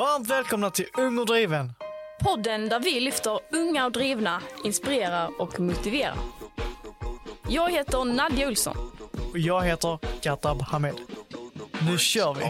Varmt välkomna till Ung och driven. Podden där vi lyfter unga och drivna, inspirerar och motiverar. Jag heter Nadja Olsson. Och jag heter Katab Hamed. Nu kör vi!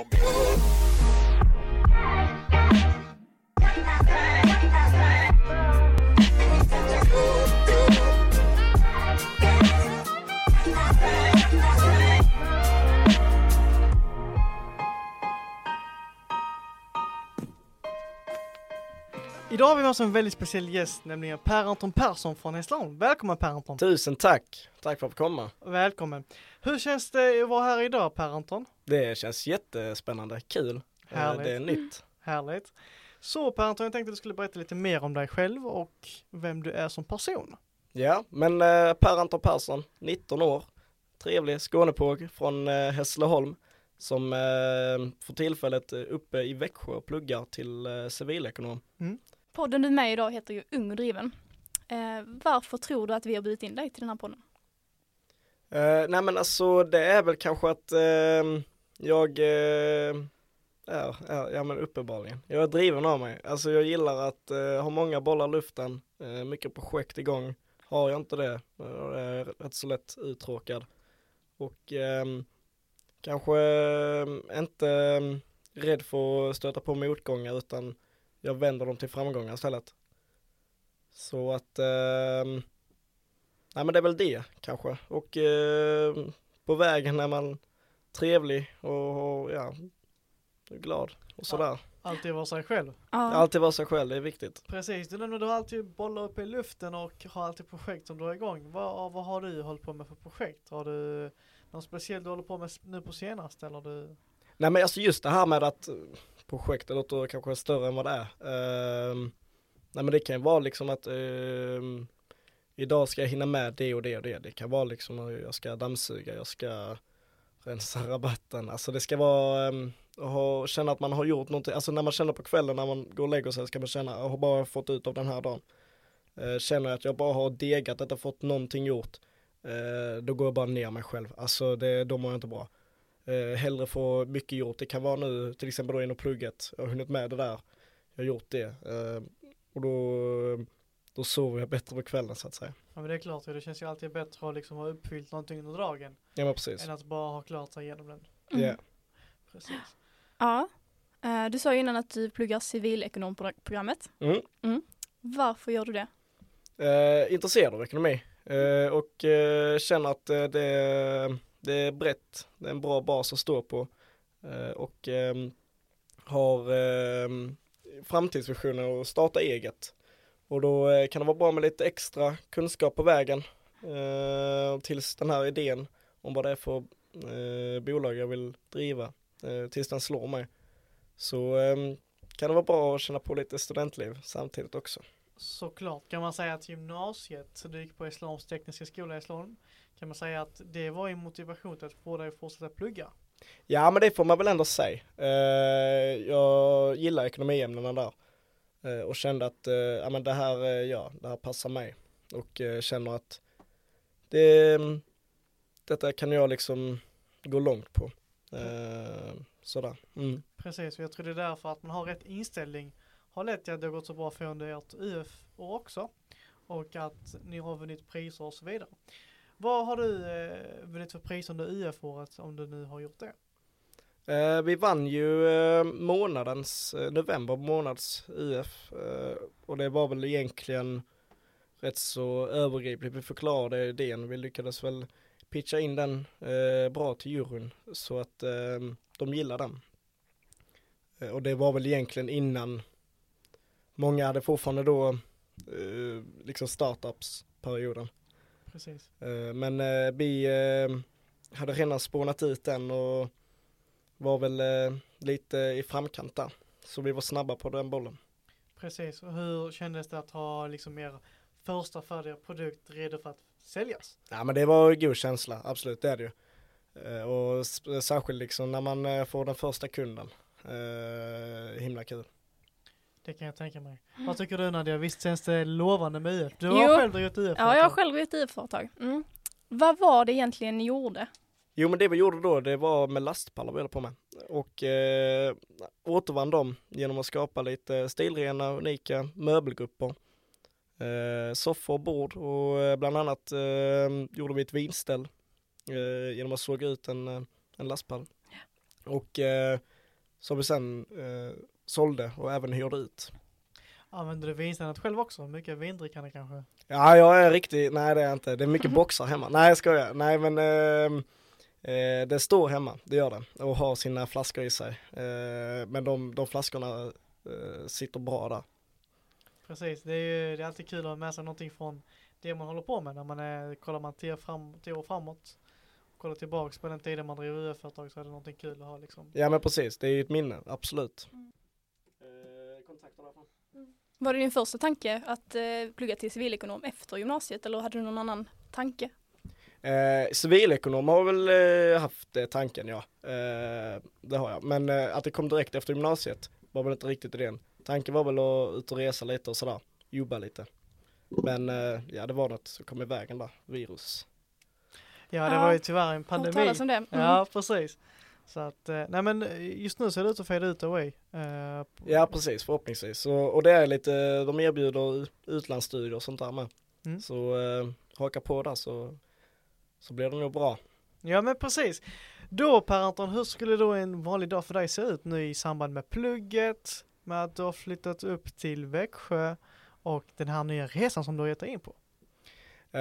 Idag har vi med oss en väldigt speciell gäst, nämligen Per-Anton Persson från Hässleholm. Välkommen Per-Anton! Tusen tack! Tack för att komma. Välkommen! Hur känns det att vara här idag Per-Anton? Det känns jättespännande, kul. Eh, Härligt. Det är nytt. Härligt! Så Per-Anton, jag tänkte att du skulle berätta lite mer om dig själv och vem du är som person. Ja, men eh, Per-Anton Persson, 19 år, trevlig Skånepåg från eh, Hässleholm som eh, för tillfället uppe i Växjö och pluggar till eh, civilekonom. Podden du är med i idag heter ju Ung och driven. Eh, varför tror du att vi har bjudit in dig till den här podden? Eh, nej men alltså det är väl kanske att eh, jag eh, är, är, ja men uppenbarligen, jag är driven av mig. Alltså jag gillar att eh, ha många bollar i luften, eh, mycket projekt igång. Har jag inte det, då är jag rätt så lätt uttråkad. Och eh, kanske eh, inte eh, rädd för att stöta på motgångar utan jag vänder dem till framgångar istället. Så att ehm, Nej men det är väl det kanske och eh, på vägen är man trevlig och, och ja, glad och sådär. Alltid vara sig själv. Ja. Alltid vara sig själv, det är viktigt. Precis, du nämnde du alltid bollar uppe i luften och har alltid projekt som drar igång. Vad, vad har du hållit på med för projekt? Har du något speciellt du håller på med nu på senast eller du? Nej men alltså just det här med att eh, projektet låter kanske större än vad det är. Ehm, nej men det kan ju vara liksom att ehm, idag ska jag hinna med det och det och det. Det kan vara liksom att jag ska dammsuga, jag ska rensa rabatten. Alltså det ska vara um, ha, känna att man har gjort någonting. Alltså när man känner på kvällen när man går och lägger sig ska man känna jag har bara fått ut av den här dagen. Uh, känner jag att jag bara har degat, att jag fått någonting gjort. Uh, då går jag bara ner mig själv. Alltså det, då mår jag inte bra eh, hellre få mycket gjort. Det kan vara nu till exempel då inom plugget. Jag har hunnit med det där. Jag har gjort det. Eh, och då, då sover jag bättre på kvällen så att säga. Ja men det är klart, det känns ju alltid bättre att liksom ha uppfyllt någonting under dagen Ja men precis. än att bara ha klart sig igenom den. Ja. Mm. Precis. Ja. Eh, du sa ju innan att du pluggar civilekonomprogrammet. Mm. Varför gör du det? Eh, intresserad av ekonomi eh, och eh, känner att eh, det, det är brett. Det är en bra bas att stå på eh, och eh, har eh, framtidsvisioner att starta eget. Och då eh, kan det vara bra med lite extra kunskap på vägen eh, tills den här idén om vad det är för eh, bolag jag vill driva eh, tills den slår mig. Så eh, kan det vara bra att känna på lite studentliv samtidigt också. Såklart kan man säga att gymnasiet, så du gick på Hässleholms tekniska skola i Hässleholm, kan man säga att det var en motivation till att få dig att fortsätta plugga. Ja men det får man väl ändå säga. Eh, jag gillar ekonomiämnena där. Eh, och kände att eh, ja, men det, här, ja, det här passar mig. Och känner att det, detta kan jag liksom gå långt på. Sådär. Mm. Precis, och jag tror det är därför att man har rätt inställning har lett till att det har gått så bra för under ert UF-år också. Och att ni har vunnit priser och så vidare. Vad har du eh, vunnit för pris under UF-året om du nu har gjort det? Eh, vi vann ju eh, månadens, eh, november månads UF eh, och det var väl egentligen rätt så övergripligt. Vi förklarade idén, vi lyckades väl pitcha in den eh, bra till juryn så att eh, de gillar den. Eh, och det var väl egentligen innan många hade fortfarande då eh, liksom startups-perioden. Precis. Eh, Men eh, vi eh, hade redan spånat ut den och var väl eh, lite i framkant där. Så vi var snabba på den bollen. Precis, och hur kändes det att ha liksom er första färdiga produkt redo för att säljas? Ja men det var en god känsla, absolut det är det ju. Och särskilt liksom när man får den första kunden. Eh, himla kul. Det kan jag tänka mig. Vad tycker du Nadia? Visst känns det lovande med UF? Du har Jo. själv drivit UF. Ja, jag har själv ett UF-företag. Mm. Vad var det egentligen ni gjorde? Jo men det vi gjorde då det var med lastpallar vi höll på med. och eh, återvann dem genom att skapa lite stilrena, unika möbelgrupper. Eh, soffor och bord och eh, bland annat eh, gjorde vi ett vinställ eh, genom att såga ut en, eh, en lastpall. Och eh, som vi sen eh, sålde och även hyrde ut. Använder du vinstället själv också? Mycket vindrickande kanske? Ja, jag är riktigt, nej det är jag inte. Det är mycket boxar hemma. Nej jag skojar. Nej men eh, eh, det står hemma, det gör det. Och har sina flaskor i sig. Eh, men de, de flaskorna eh, sitter bra där. Precis, det är ju det är alltid kul att ha med sig någonting från det man håller på med när man är, kollar man tio, fram, tio år framåt. Kollar tillbaks på den tiden man drev UF-företag så är det någonting kul att ha liksom. Ja men precis, det är ju ett minne, absolut. Mm. Eh, kontakter därifrån? Var det din första tanke att eh, plugga till civilekonom efter gymnasiet eller hade du någon annan tanke? Eh, civilekonom har väl eh, haft eh, tanken ja, eh, det har jag. Men eh, att det kom direkt efter gymnasiet var väl inte riktigt idén. Tanken var väl att ut och resa lite och sådär, jobba lite. Men eh, ja det var något som kom i vägen där, virus. Ja det var ju tyvärr en Hört pandemi. talas om det? Mm. Ja precis. Så att, eh, nej men eh, just nu ser det ut att fade ut away. Eh, Ja precis, förhoppningsvis. Och, och det är lite, de erbjuder utlandsstudier och sånt där med. Mm. Så eh, haka på där så, så blir det nog bra. Ja men precis. Då Per Anton, hur skulle då en vanlig dag för dig se ut nu i samband med plugget, med att du har flyttat upp till Växjö och den här nya resan som du har gett dig in på? Eh,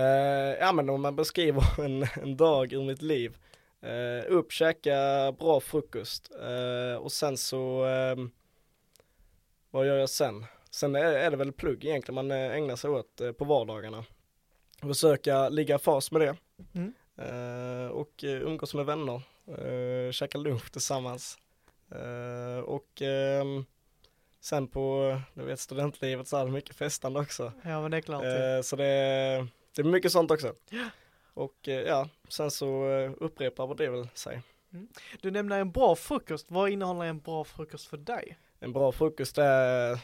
ja men om man beskriver en, en dag ur mitt liv. Eh, upp, käka bra frukost eh, och sen så, eh, vad gör jag sen? Sen är, är det väl plugg egentligen man eh, ägnar sig åt eh, på vardagarna. Försöka ligga i fas med det. Mm. Eh, och umgås med vänner, eh, käka lunch tillsammans. Och ehm, sen på, du vet studentlivet så är det mycket festande också. Ja men det är klart. Eh, så det, det är mycket sånt också. Och eh, ja, sen så eh, upprepar vad det vill säga. Du nämnde en bra frukost. Vad innehåller en bra frukost för dig? En bra frukost är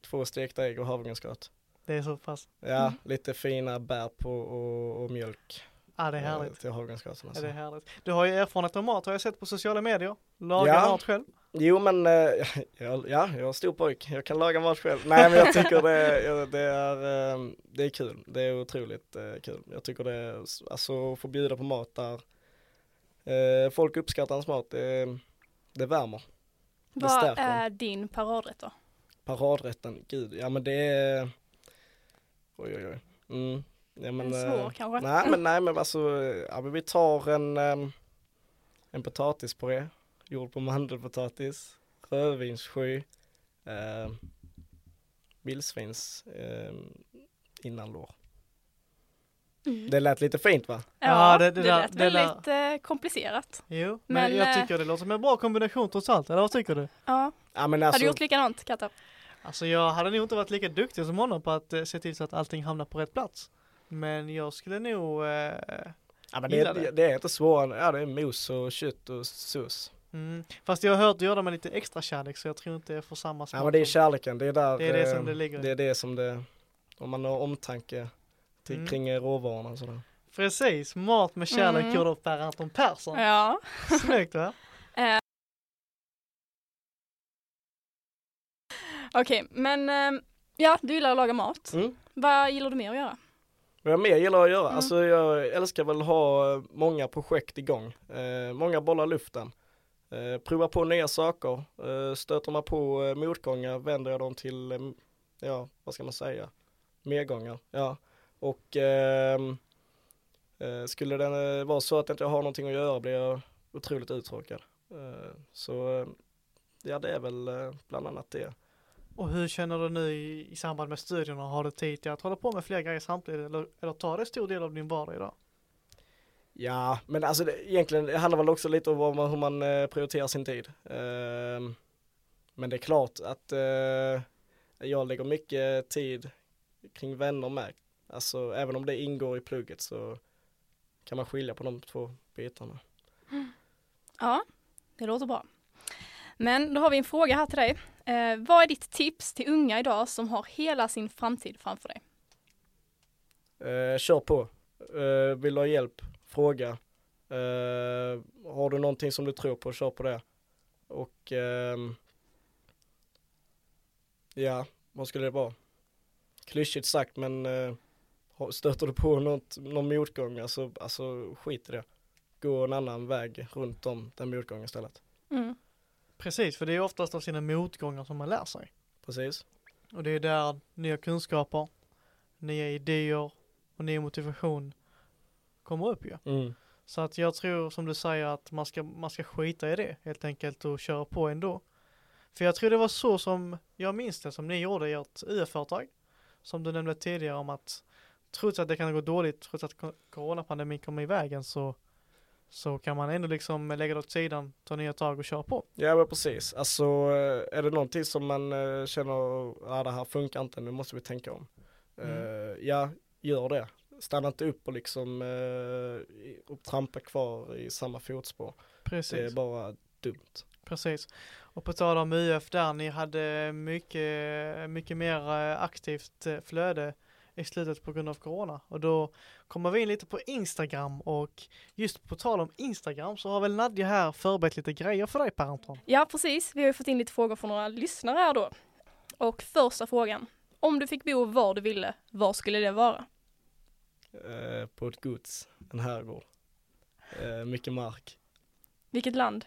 två stekta ägg och havregrynsgröt. Det är så pass. Ja, Mm. lite fina bär på och, och mjölk. Ja det är eh, härligt. Till havregrynsgröten. Ja, Alltså. det är härligt. Du har ju erfarenhet av mat har jag sett på sociala medier. Lagar Ja. mat själv. Jo men, eh, ja, ja, jag är stor pojk, jag kan laga mat själv. Nej men jag tycker det, det är, eh, det är kul, det är otroligt eh, kul. Jag tycker det, är, alltså få bjuda på mat där eh, folk uppskattar ens mat, det, det värmer. Det Vad stärker. är din paradrätt då? Paradrätten, gud, ja men det är, oj oj oj. Mm. Ja, men, En svår kanske? Nej men nej men alltså, ja, men vi tar en, em, en potatispuré gjord på mandelpotatis, rödvinssky, eh, vildsvins eh, innanlår. Mm. Det lät lite fint va? Ja, Ja, det, det- det där- lät det där- väldigt eh, komplicerat. Jo, men, Men, jag eh, tycker det låter som en bra kombination trots allt. Eller vad tycker du? Ja. Ja men Har alltså, du gjort likadant Katta? Alltså jag hade nog inte varit lika duktig som honom på att eh, se till så att allting hamnar på rätt plats. Men jag skulle nog, eh, ja, men det, det. det är inte svårare, ja det är mos och kött och sås. Mm. fast jag har hört du gör det med lite extra kärlek så jag tror inte jag får samma smak. Ja men det är kärleken, det är där Det är det eh, som det ligger. Det är det som det, om man har omtanke till, Mm. kring eh, råvarorna och sådär. Precis, mat med kärlek Mm. gjord av Per Anton Persson. Ja. Snyggt va? Okej, men eh, ja, du gillar att laga mat. Mm. Vad gillar du mer att göra? Vad jag mer gillar att göra, Mm. alltså jag älskar väl att ha eh, många projekt igång. Eh, många bollar i luften. Eh, prova på nya saker. Eh, stöter man på eh, motgångar vänder jag dem till, eh, ja vad ska man säga, medgångar. Ja. Och ehm, eh, skulle det eh, vara så att jag inte har någonting att göra blir jag otroligt uttråkad. Eh, så eh, ja det är väl eh, bland annat det. Och hur känner du nu i, i samband med studierna? Har du tid till att hålla på med fler grejer samtidigt eller, eller tar det stor del av din vardag idag? Ja, men alltså det, egentligen det handlar väl också lite om hur man eh, prioriterar sin tid. Ehm, men det är klart att eh, jag lägger mycket tid kring vänner med. Alltså även om det ingår i plugget så kan man skilja på de två bitarna. Ja, det låter bra. Men då har vi en fråga här till dig. Eh, vad är ditt tips till unga idag som har hela sin framtid framför dig? Eh, kör på. Eh, vill du ha hjälp? Fråga. Eh, har du någonting som du tror på, kör på det. och ehm, ja, vad skulle det vara? Klyschigt sagt men eh, har- stöter du på något, någon motgång, alltså, alltså skit i det. Gå en annan väg runt om den motgången istället. Mm. Precis, för det är oftast av sina motgångar som man lär sig. Precis. Och det är där nya kunskaper, nya idéer och ny motivation kommer upp ju. Mm. Så att jag tror som du säger att man ska, man ska skita i det helt enkelt och köra på ändå. För jag tror det var så som jag minns det som ni gjorde i ert UF-företag. Som du nämnde tidigare om att trots att det kan gå dåligt, trots att co- coronapandemin kommer i vägen så så kan man ändå liksom lägga det åt sidan, ta nya tag och köra på. Ja men precis, alltså eh, är det någonting som man eh, känner, ja det här funkar inte, nu måste vi tänka om. Mm. Eh, ja, gör det. Stanna inte upp och liksom eh, och trampa kvar i samma fotspår. Det är Precis, bara dumt. precis. Och på tal om UF där, ni hade mycket, mycket mer eh, aktivt eh, flöde i slutet på grund av corona. Och då kommer vi in lite på Instagram och just på tal om Instagram så har väl Nadja här förberett lite grejer för dig Per Anton. Ja, precis. Vi har ju fått in lite frågor från några lyssnare här då. Och första frågan. Om du fick bo var du ville, var skulle det vara? Eh, på ett gods, en herrgård. Eh, mycket mark. Vilket land?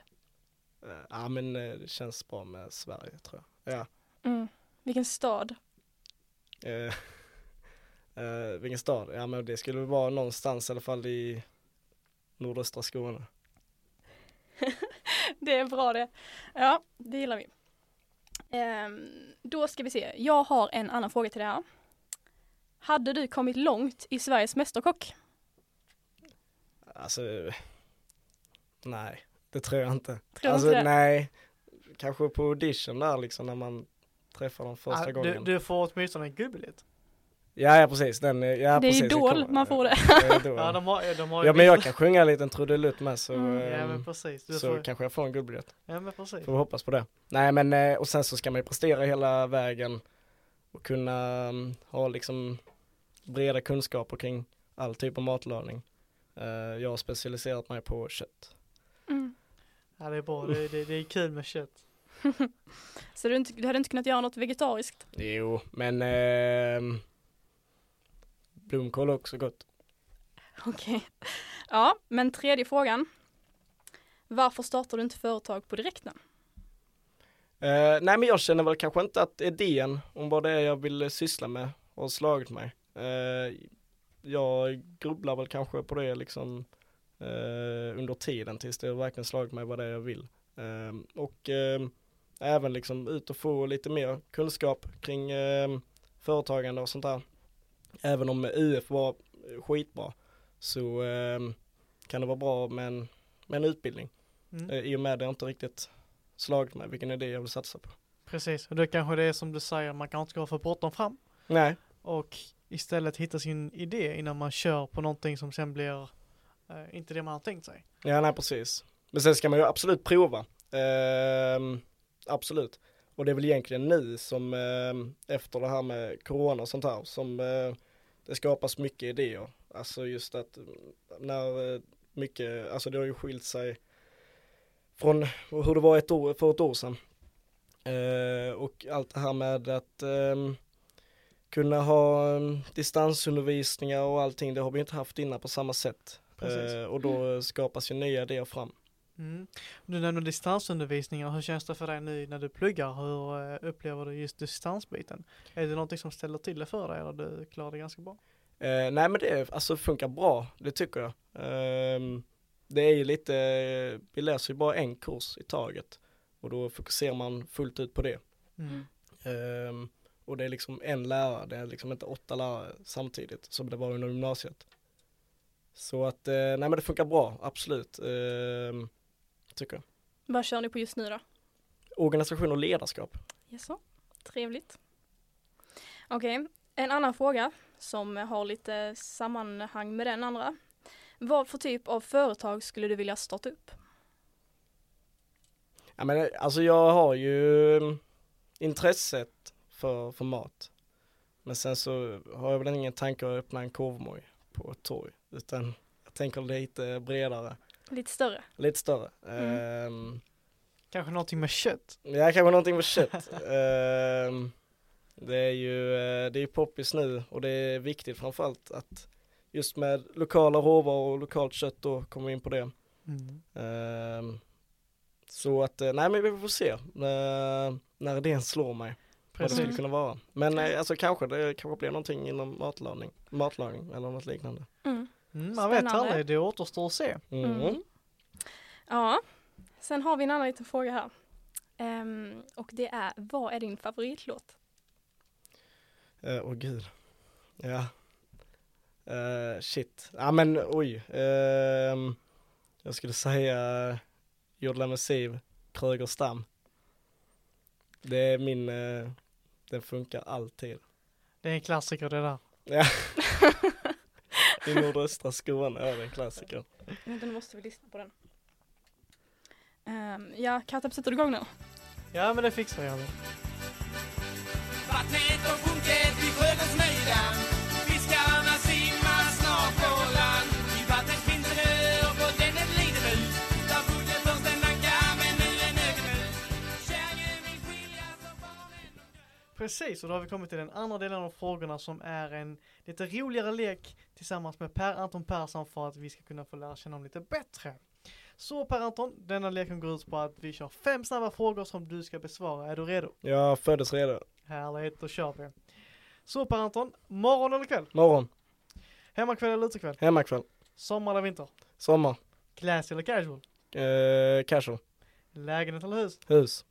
Eh, ja men det känns bra med Sverige tror jag. Ja. Mm. Vilken stad? Vilken stad? Ja men det skulle vara någonstans i alla fall i nordöstra Skåne. Det är bra det. Ja, det gillar vi. Ehm, då ska vi se. Jag har en annan fråga till dig här. Hade du kommit långt i Sveriges Mästerkock? Alltså, nej, det tror jag inte. Tror alltså inte nej, kanske på audition där liksom när man träffar dem första Ah, du, gången. du får åtminstone en gubbbiljett. Ja, ja precis, den, är- ja Det är. Idol man får det. Ja, de har, de har ja men jag kan sjunga en liten trudelutt med så, Mm. Ja ehm, men precis. Du så får, kanske jag får en guldbiljett. ja men precis. Får vi hoppas på det. Nej men eh, och sen så ska man ju prestera hela vägen och kunna mm, ha liksom breda kunskaper kring all typ av matlagning. Eh, jag har specialiserat mig på kött. Mm. Ja det är bra, det, det, det är kul med kött. Så du, inte, du hade inte kunnat göra något vegetariskt? Jo, men ehm, blomkål är också gott. Okej. Ja, men tredje frågan. Varför startar du inte företag på direkten? Eh, nej men jag känner väl kanske inte att idén om vad det är jag vill syssla med har slagit mig. Eh, jag grubblar väl kanske på det liksom eh, under tiden tills det verkligen slagit mig vad det är jag vill. Eh, och eh, även liksom ut och få lite mer kunskap kring eh, företagande och sånt där. Även om UF var skitbra så kan det vara bra med en, med en utbildning. Mm. I och med det har inte riktigt slagit mig vilken idé jag vill satsa på. Precis, och det kanske det är som du säger, man kanske inte ska ha för bråttom fram. Nej, och istället hitta sin idé innan man kör på någonting som sen blir eh, inte det man har tänkt sig. ja nej precis. Men sen ska man ju absolut prova. Eh, absolut. Och det är väl egentligen nu som eh, efter det här med corona och sånt här som eh, det skapas mycket idéer. Alltså just att mm, när eh, mycket, alltså det har ju skilt sig från hur det var ett år, för ett år sedan. Eh, och allt det här med att ehm, kunna ha um, distansundervisningar och allting, det har vi inte haft innan på samma sätt. Eh, och då skapas ju nya idéer fram. Mm. Du nämnde distansundervisningar, hur känns det för dig nu när du pluggar? Hur eh, upplever du just distansbiten? Är det någonting som ställer till det för dig eller du klarar det ganska bra? Eh, nej men det alltså funkar bra, det tycker jag. Ehm, det är ju lite, vi läser ju bara en kurs i taget och då fokuserar man fullt ut på det. Mm. Och det är liksom en lärare, det är liksom inte åtta lärare samtidigt som det var under gymnasiet. Så att, eh, nej men det funkar bra, absolut. Ehm, tycker jag. Vad kör ni på just nu då? Organisation och ledarskap. Jaså, trevligt. Okej, en annan fråga som har lite sammanhang med den andra. Vad för typ av företag skulle du vilja starta upp? Ja men alltså jag har ju mm, intresset för, för mat. Men sen så har jag väl ingen tanke att öppna en korvmoj på ett torg. Utan jag tänker lite bredare, Lite större? lite större. Mm. Ehm, Kanske någonting med kött. Ja, kanske någonting med kött. Ehm, det är ju, eh, det är poppis nu och det är viktigt framförallt att just med lokala råvaror och lokalt kött då kommer vi in på det. Mm. Ehm, så att, eh, nej men vi får se eh, när idén slår mig vad det Precis. skulle kunna vara. Men eh, alltså kanske det kanske blir någonting inom matlagning, matlagning eller något liknande. Mm. Mm, man vet aldrig, det återstår att se. Mm. Mm. Ja, sen har vi en annan liten fråga här. Ehm, och det är, vad är din favoritlåt? Eh, Åh gud. Ja. Eh, shit. Ja men oj. Ehm, jag skulle säga uh, Jodla med Siv, Kröger Stam. Det är min, uh, den funkar alltid. Det är en klassiker det där. Ja. I nordöstra Skåne är det en klassiker. Vänta, nu måste vi lyssna på den. Um, ja, Katarp, sätter du igång nu? Ja men det fixar jag. väl. Precis, och då har vi kommit till den andra delen av frågorna som är en lite roligare lek tillsammans med Per Anton Persson för att vi ska kunna få lära känna honom lite bättre. Så Per Anton, denna leken går ut på att vi kör fem snabba frågor som du ska besvara. Är du redo? Jag föddes redo. Härligt, då kör vi. Så Per Anton, morgon eller kväll? Morgon, Hemmakväll eller utekväll? hemmakväll, Sommar eller vinter? sommar, Classy eller casual? eh, casual, Lägenhet eller hus? hus.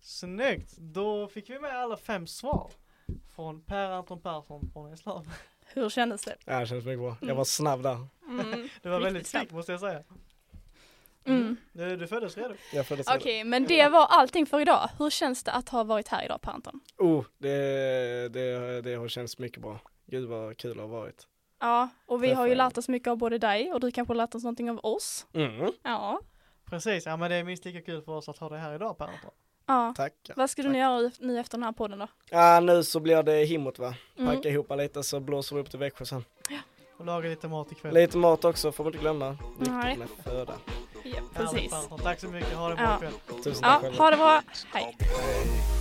Snyggt! Då fick vi med alla fem svar. Från Per Anton Persson från Eslöv. Hur kändes det? Ja, det känns mycket bra. Jag var snabb där. Mm. Det var väldigt snabbt. måste jag säga. Mm. Du, du föddes redo. Jag föddes Okej, redo. men det var allting för idag. Hur känns det att ha varit här idag, Per Anton? Oh, det, det, det har känts mycket bra. Gud vad kul det har varit. Ja, och vi har ju lärt oss mycket av både dig och du kanske har lärt oss någonting av oss. Mm. Ja. Precis, ja men det är minst lika kul för oss att ha dig här idag Per Anton. Ja. Tackar. Vad ska du nu göra nu efter den här podden då? Ja, nu så blir det himmot va. Mm. Packa ihop lite så blåser vi upp till Växjö sen. Och laga lite mat ikväll. Lite mat också får man inte glömma. Nej. Viktigt med föda. Ja, precis. Tack så mycket, ha det bra Ja. ikväll. Tusen Ja, tack själva. ha det bra. Hej. Hej.